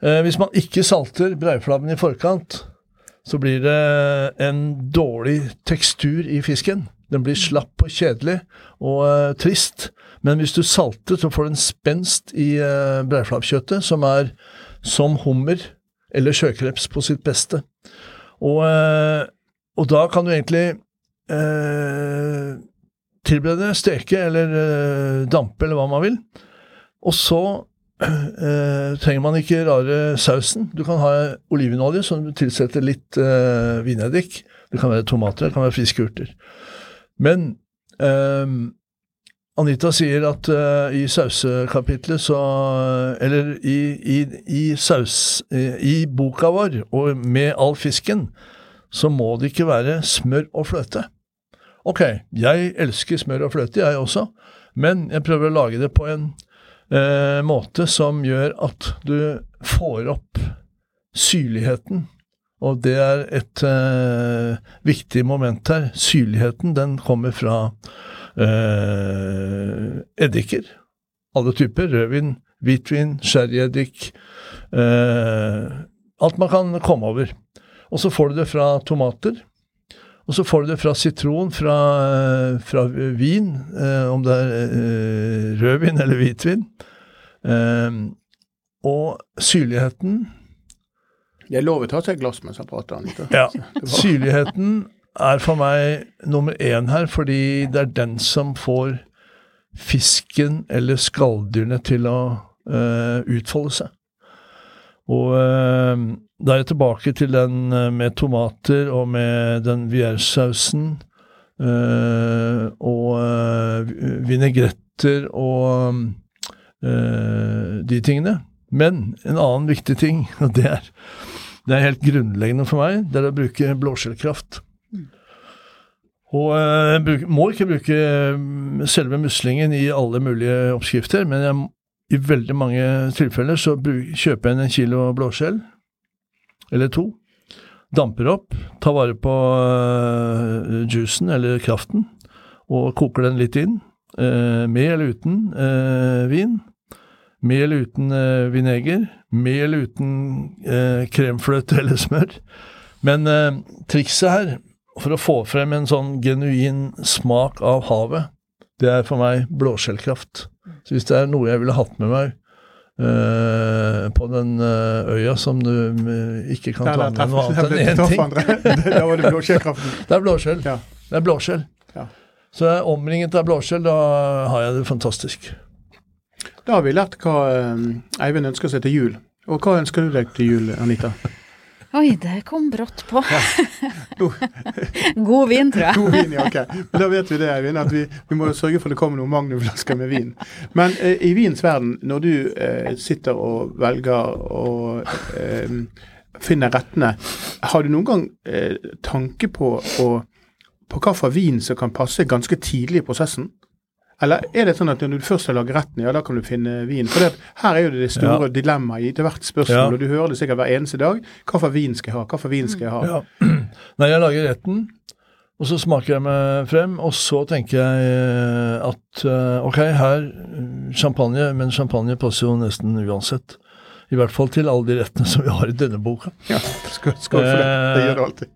B: Eh, hvis man ikke salter breiflabben i forkant, så blir det en dårlig tekstur i fisken. Den blir slapp og kjedelig og uh, trist. Men hvis du salter, så får du en spenst i uh, breiflabbkjøttet som er som hummer eller sjøkreps på sitt beste. Og, uh, og da kan du egentlig uh, tilberede, steke eller eh, dampe eller hva man vil. Og så eh, trenger man ikke rare sausen. Du kan ha olivenolje som du tilsetter litt eh, vineddik. Det kan være tomater, det kan være friske urter. Men eh, Anita sier at eh, i sausekapitlet så Eller i, i, i saus... I boka vår, og med all fisken, så må det ikke være smør og fløte. Ok, jeg elsker smør og fløte, jeg også, men jeg prøver å lage det på en eh, måte som gjør at du får opp syrligheten. Og det er et eh, viktig moment her. Syrligheten, den kommer fra eh, eddiker. Alle typer. Rødvin, hvitvin, sherryeddik. Eh, alt man kan komme over. Og så får du det fra tomater. Og så får du det fra sitron, fra, eh, fra vin, eh, om det er eh, rødvin eller hvitvin. Og syrligheten
A: Det er lov å ta seg et glass mens han prater, Anita.
B: Ja. Syrligheten er for meg nummer én her, fordi det er den som får fisken eller skalldyrene til å eh, utfolde seg. Og eh, da er jeg tilbake til den eh, med tomater og med den viersausen eh, og eh, vinegretter og eh, de tingene. Men en annen viktig ting, og det er det er helt grunnleggende for meg, det er å bruke blåskjellkraft. Og eh, jeg bruk, må ikke bruke selve muslingen i alle mulige oppskrifter, men jeg, i veldig mange tilfeller så kjøper jeg en kilo blåskjell, eller to, damper opp, tar vare på uh, juicen eller kraften, og koker den litt inn, uh, med eller uten uh, vin, med eller uten vineger, med eller uten kremfløte eller smør. Men trikset her for å få frem en sånn genuin smak av havet, det er for meg blåskjellkraft. Så hvis det er noe jeg ville hatt med meg uh, på den uh, øya som du uh, ikke kan ta med noe annet enn én ting
A: Da var det blåskjellkraften.
B: Det er blåskjell. Ja. Det er blåskjell. Ja. Så jeg er omringet av blåskjell, da har jeg det fantastisk.
A: Da har vi lært hva Eivind ønsker seg til jul. Og hva ønsker du deg til jul, Anita?
C: Oi, det kom brått på. God vin, tror jeg.
A: God vin, ja, ok. Men da vet vi det, Eivind, at vi, vi, må sørge for det kommer noen magnumflasker med vin. Men eh, i vins verden, når du eh, sitter og velger å eh, finne rettene, har du noen gang eh, tanke på, å, på hva for vin som kan passe ganske tidlig i prosessen? Eller er det sånn at når du først har laget retten, ja, da kan du finne vin? For det, her er jo det, store ja. dilemmaet i til hvert spørsmål, ja. og du hører det sikkert hver eneste dag. Hva for vin skal jeg ha? Hva for vin skal jeg ha? Ja.
B: Nei, jeg lager retten, og så smaker jeg meg frem, og så tenker jeg eh, at eh, ok, her champagne, men champagne passer jo nesten uansett. I hvert fall til alle de rettene som vi har i denne boka.
A: Ja, skål, skål for det. Det gjør det alltid.
B: Eh,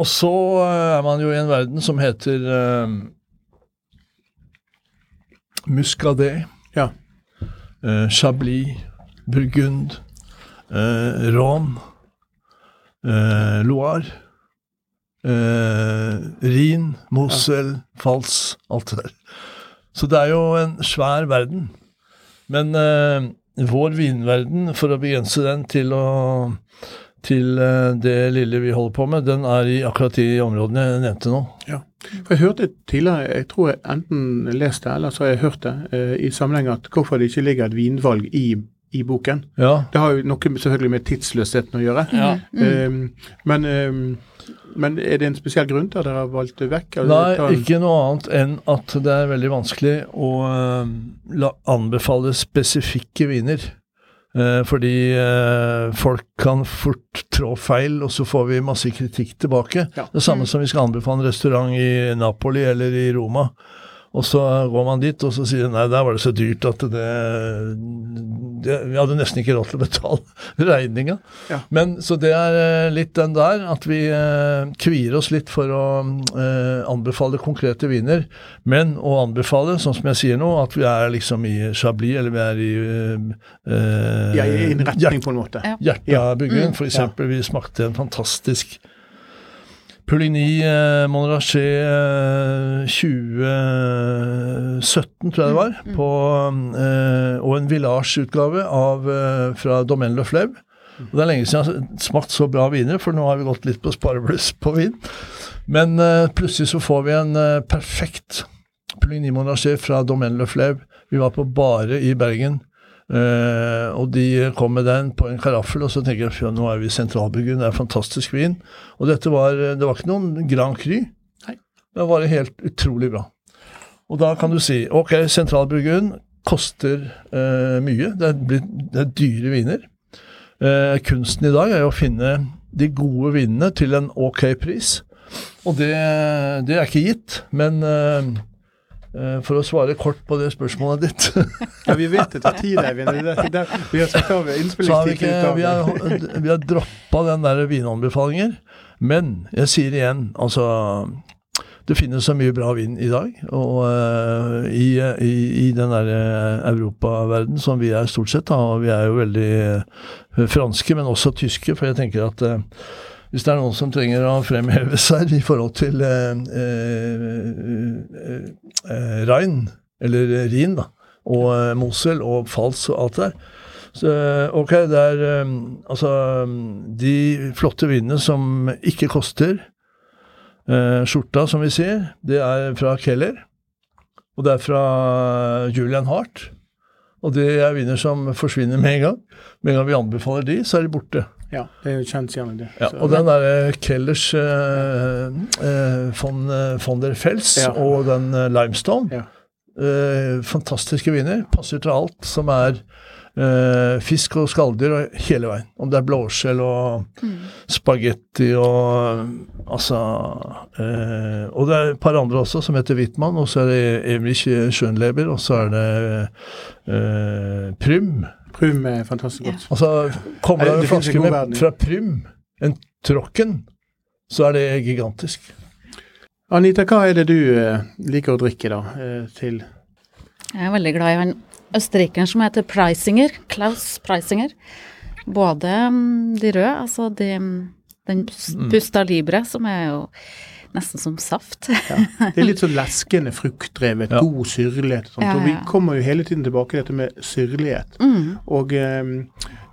B: og så er man jo i en verden som heter Muscadet,
A: ja.
B: eh, Chablis, Burgund, eh, Rhône, eh, Loire, eh, Rhin, Mosel, ja. Fals, alt det der. Så det er jo en svær verden. Men eh, vår vinverden, for å begrense den til å til eh, det lille vi holder på med, den er i akkurat de områdene jeg nevnte nå.
A: Ja. For Jeg hørte tidligere, jeg tror jeg enten leste eller så har jeg hørt det, eh, i sammenheng at hvorfor det ikke ligger et vinvalg i, i boken.
B: Ja.
A: Det har jo noe selvfølgelig med tidsløsheten å gjøre.
B: Ja. Mm.
A: Um, men, um, men, er det en spesiell grunn til at dere har valgt det vekk?
B: Nei, ikke noe annet enn at det er veldig vanskelig å uh, anbefale spesifikke viner. Eh, fordi eh, folk kan fort trå feil, og så får vi masse kritikk tilbake. Ja. Det samme mm. som vi skal anbefale en restaurant i Napoli eller i Roma. Og så går man dit, og så sier de nei, der var det så dyrt at det, det Vi hadde nesten ikke råd til å betale regninga. Ja. Men Så det er eh, litt den der, at vi eh, kvier oss litt for å eh, anbefale konkrete viner. Men å anbefale, sånn som jeg sier nå, at vi er liksom i Chablis, eller vi er i
A: eh, Ja, i en retning, på en måte.
B: Ja. av mm. for eksempel. Vi smakte en fantastisk Pouligny eh, Monrachet eh, 2017, tror jeg det var, mm. på, eh, og en Village-utgave eh, fra Domaine Le Fleuve. Og Det er lenge siden jeg har smakt så bra viner, for nå har vi gått litt på sparebluss på vin. Men eh, plutselig så får vi en eh, perfekt Pouligny Monraché fra Domaine Le Fleuve. Vi var på Bare i Bergen Uh, og de kom med den på en karaffel, og så tenker jeg at nå er vi i sentralbyggen, det er fantastisk vin. Og dette var, det var ikke noen Grand Cru. Nei. Det var helt utrolig bra. Og da kan du si ok, sentralbryggen koster uh, mye. Det er, det er, dyre viner. Uh, kunsten i dag er å finne de gode vinene til en ok pris. Og det, det er ikke gitt, men Eh, for å svare kort på det spørsmålet ditt.
A: ja, Vi vet det tar tid, Eivind. Vi har satt av innspillingstid.
B: Vi har, vi har droppa den der vinanbefalinger. Men jeg sier igjen, altså det finnes så mye bra vin i dag, og uh, i, i, i, den der uh, europaverden som vi er stort sett, da, og vi er jo veldig uh, franske, men også tyske, for jeg tenker at hvis det er noen som trenger å fremheve seg i forhold til eh, eh, eh, Rhein, eller Rhin, da, og eh, Mosel og Fals og alt der. Så, ok, det er eh, altså De flotte vinene som ikke koster eh, skjorta, som vi sier, det er fra Keller. Og det er fra Julian Hart. Og det er viner som forsvinner med en gang. Med en gang vi anbefaler de, så er de borte.
A: Ja, det er jo kjent gjerne det.
B: Ja, og den derre Kellers eh, eh, von, eh, von der Fels
A: Ja.
B: og den eh, Limestone,
A: Ja.
B: eh, fantastiske viner. Passer til alt som er eh, fisk og skalldyr hele veien. Om det er blåskjell og spagetti og altså eh, Og det er et par andre også som heter Wittmann, og så er det Emrich Schönleber, og så er det eh, Prym.
A: Prym er fantastisk godt.
B: Altså, kommer det en flaske med, fra Prym, en Trocken, så er det gigantisk.
A: Anita, hva er det du eh, liker å drikke, da? Eh, til
C: Jeg er veldig glad i han østerrikeren som heter Preisinger, Klaus Preisinger. Både mm, de røde, altså de, den Pusta Libre, som er jo nesten som saft.
A: Det er litt sånn leskende, fruktdrevet,
B: Ja.
A: god syrlighet. og sånt,
C: Ja,
A: Og vi kommer jo hele tiden tilbake til dette med syrlighet.
C: Mm.
A: Og eh,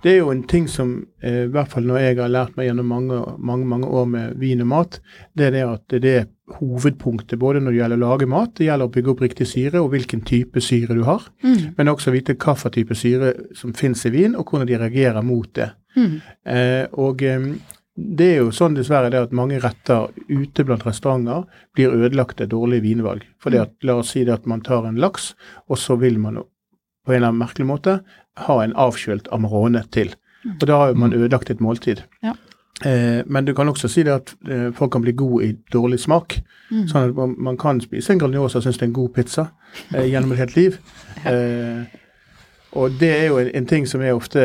A: det er jo en ting som, eh, i hvert fall når jeg har lært meg gjennom mange, mange, mange år med vin og mat, det er det at det er hovedpunktet både når det gjelder å lage mat, det gjelder å bygge opp riktig syre og hvilken type syre du har,
C: Mm.
A: men også vite for type syre som finnes i vin, og hvordan de reagerer mot det.
C: Mm.
A: Eh, og eh, det er jo sånn dessverre det at mange retter ute blant restauranter blir ødelagt av dårlige vinvalg. Det at, la oss si det at man tar en laks, og så vil man på en eller annen merkelig måte ha en avkjølt Amarone til. Og da har man ødelagt et måltid.
C: Ja.
A: Eh, men du kan også si det at eh, folk kan bli gode i dårlig smak.
C: Mm.
A: Sånn at man, man kan spise en Grandiosa og synes det er en god pizza eh, gjennom et helt liv. Eh, og det er jo en, en ting som er ofte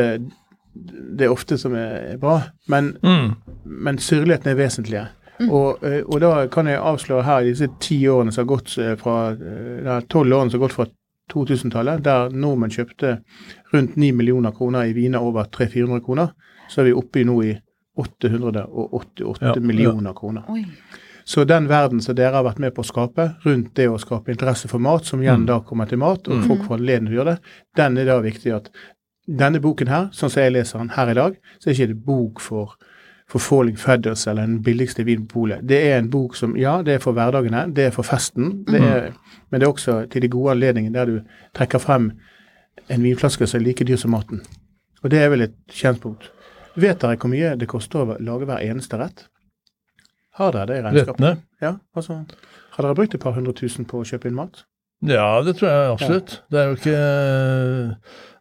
A: Det er ofte som er bra, men,
B: Mm.
A: men syrligheten er vesentlige. Og, eh, og da kan jeg avsløre her disse ti årene som har gått eh, fra eh, tolv årene som har gått fra 2000-tallet, der nordmenn kjøpte rundt 9 millioner kroner i viner over 300-400 kroner, så er vi oppe i nå i 888
B: Ja, ja.
A: millioner kroner.
C: Oi.
A: Så den verden som dere har vært med på å skape, rundt det å skape interesse for mat, som igjen
B: Mm.
A: da kommer til mat, og
B: Mm.
A: folk får anledning til å gjøre det, den er da viktig at denne boken her, sånn som jeg leser den her i dag, så er ikke det bok for, for Falling Feathers eller den billigste vinen på polet. Det er en bok som, ja, det er for hverdagene, det er for festen, det er, men det er også til de gode anledningene der du trekker frem en vinflaske som er like dyr som maten. Og det er vel et kjennspunkt. Vet dere hvor mye det koster å lage hver eneste rett? Har dere det i regnskapet?
B: Rettene.
A: Ja, altså, har dere brukt et par hundre tusen på å kjøpe inn mat?
B: Ja, det tror jeg absolutt. Det er jo ikke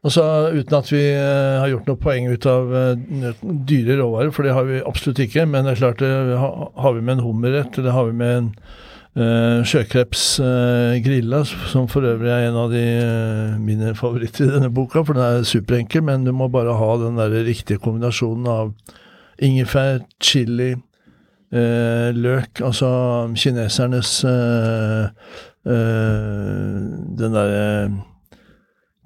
B: Altså, uten at vi eh, har gjort noe poeng ut av eh, dyre råvarer, for det har vi absolutt ikke. Men det er klart, det har vi med en hummerrett, eller har vi med en uh, sjøkreps uh, grilla, som for øvrig er en av de uh, mine favoritter i denne boka, for den er superenkel, men du må bare ha den der riktige kombinasjonen av ingefær, chili, uh, løk, altså kinesernes eh, Den derre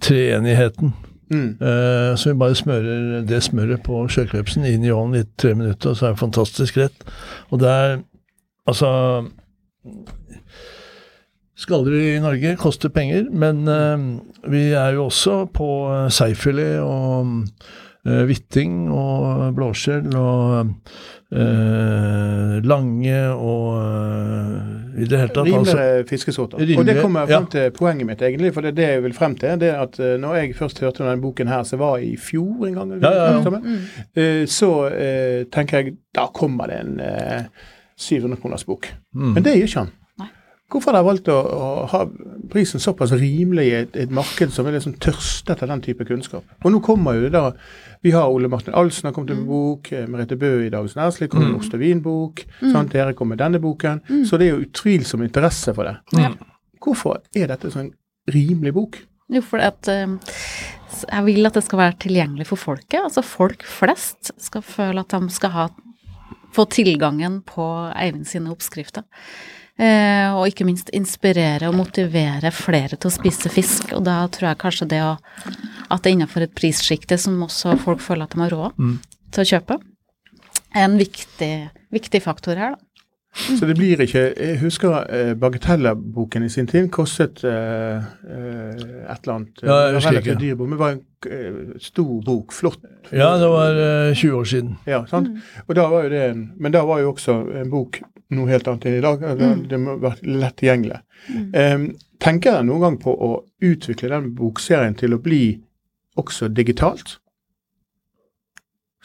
B: treenigheten.
A: Mm.
B: Uh, så vi bare smører det smøret på sjøkrepsen inn i ovnen i tre minutter, og så er det fantastisk rett. Og det er altså Skalldyr i Norge koster penger, men uh, vi er jo også på uh, seifilet og eh, hvitting og blåskjell og eh, lange og eh, i det hele tatt altså,
A: fiskesorter. Rimelig, og det kommer
B: ja.
A: frem til poenget mitt, egentlig. For det er det jeg vil frem til. det er at eh, Når jeg først hørte om denne boken her, som var i fjor en gang,
B: Ja, ja, ja.
A: sammen, eh, så uh, tenker jeg da kommer det en uh, 700 kroners bok.
B: Mm.
A: Men det gjør ikke han. Hvorfor har dere valgt å, å ha prisen såpass rimelig i et, et marked som er liksom tørstet etter den type kunnskap? Og nå kommer jo det da Vi har Ole Martin Alsen har kommet med bok, eh, Merete Bø i Dagens Næringsliv kommer med mm. ost og vin-bok, sant? dere kommer med denne boken. Så det er jo utvilsom interesse for det.
C: Ja.
A: Hvorfor er dette sånn rimelig bok?
C: Jo, for at eh, jeg vil at det skal være tilgjengelig for folket. Altså folk flest skal føle at de skal ha, få tilgangen på Eivind sine oppskrifter. Eh, og ikke minst inspirere og motivere flere til å spise fisk. Og da tror jeg kanskje det å At det er innenfor et prissjikte som også folk føler at de har råd til å kjøpe, er en viktig, viktig faktor her, da.
A: Så det blir ikke Jeg husker eh, Bagatella-boken i sin tid kostet eh, eh, et eller annet
B: Ja, jeg husker ikke.
A: dyr men det var en eh, stor bok. Flott.
B: Ja, det var eh, 20 år siden.
A: Ja, sant? Og da var jo det en, men da var jo også en bok noe helt annet enn i dag. Det, det må vært lett tilgjengelig. Eh, tenker dere noen gang på å utvikle den bokserien til å bli også digitalt?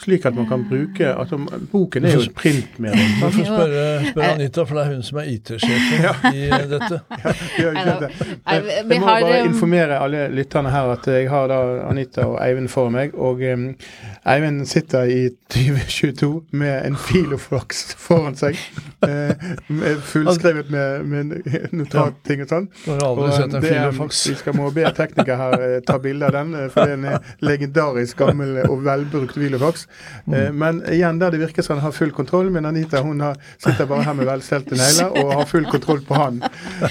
A: Slik at man kan bruke at om, Boken er jo et printmedium.
B: Du
A: sant?
B: får spørre, spørre Anita, for det er hun som er IT-sjefen i eh, dette.
C: Ja,
A: det. Jeg må bare informere alle lytterne her at jeg har da Anita og Eivind for meg. Og um, Eivind sitter i 2022 med en filofax foran seg. Eh, med fullskrevet med, med notatting og sånn. Og, det er- Vi skal må be tekniker her eh, ta bilde av den, eh, for det er en legendarisk gammel og velbrukt filofax.
B: Mm.
A: Eh, men igjen der det virker som han har full kontroll, men Anita hun har, sitter bare her med velstelte negler og har full kontroll på han.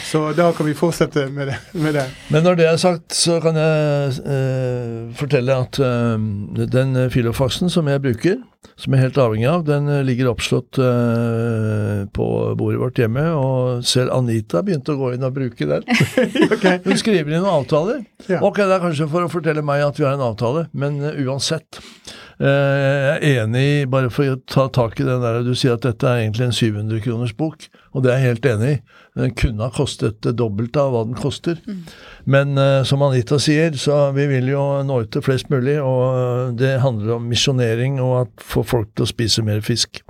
A: Så da kan vi fortsette med det. Med det.
B: Men når det er sagt, så kan jeg eh, fortelle at eh, den filofaxen som jeg bruker, som jeg er helt avhengig av, den eh, ligger oppslått uh, på bordet vårt hjemme, og selv Anita begynte å gå inn og bruke den.
A: okay.
B: Hun skriver inn noen avtaler.
A: Ja.
B: Ok, det er kanskje for å fortelle meg at vi har en avtale, men uh, uansett. Eh, jeg er enig bare for å ta tak i den der, du sier at dette er egentlig en 700 kroners bok, og det er jeg helt enig i. Den kunne ha kostet det dobbelte av hva den koster. Men eh, som Anita sier, så vi vil jo nå ut til flest mulig, og eh, det handler om misjonering og at få folk til å spise mer fisk.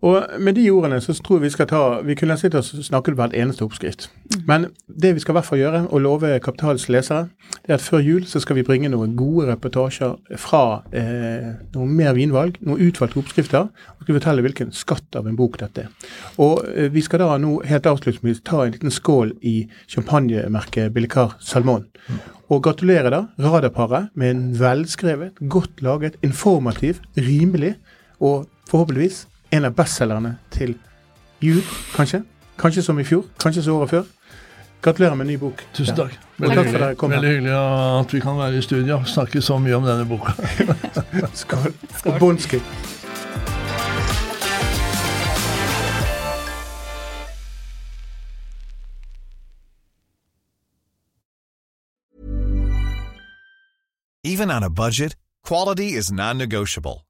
A: Og med de ordene så tror jeg vi skal ta Vi kunne sitte og snakket hvert eneste oppskrift. Men det vi skal i hvert fall gjøre, og love Kapitals lesere, det er at før jul så skal vi bringe noen gode reportasjer fra eh, noe mer vinvalg, noen utvalgte oppskrifter, og skal fortelle hvilken skatt av en bok dette er. Og eh, vi skal da nå helt avslutningsvis ta en liten skål i champagnemerket Billicar Salmon. Og gratulerer da radarparet med en velskrevet, godt laget, informativ, rimelig og forhåpentligvis en av bestselgerne til jul, kanskje. Kanskje som i fjor, kanskje som året før. Gratulerer med en ny bok.
B: Tusen takk.
A: Ja.
B: Veldig
A: takk for dere
B: veldig hyggelig at vi kan være i studio og snakke så mye om denne boka.
A: Skål. Og bonski.
E: Even on a budget, quality is non-negotiable.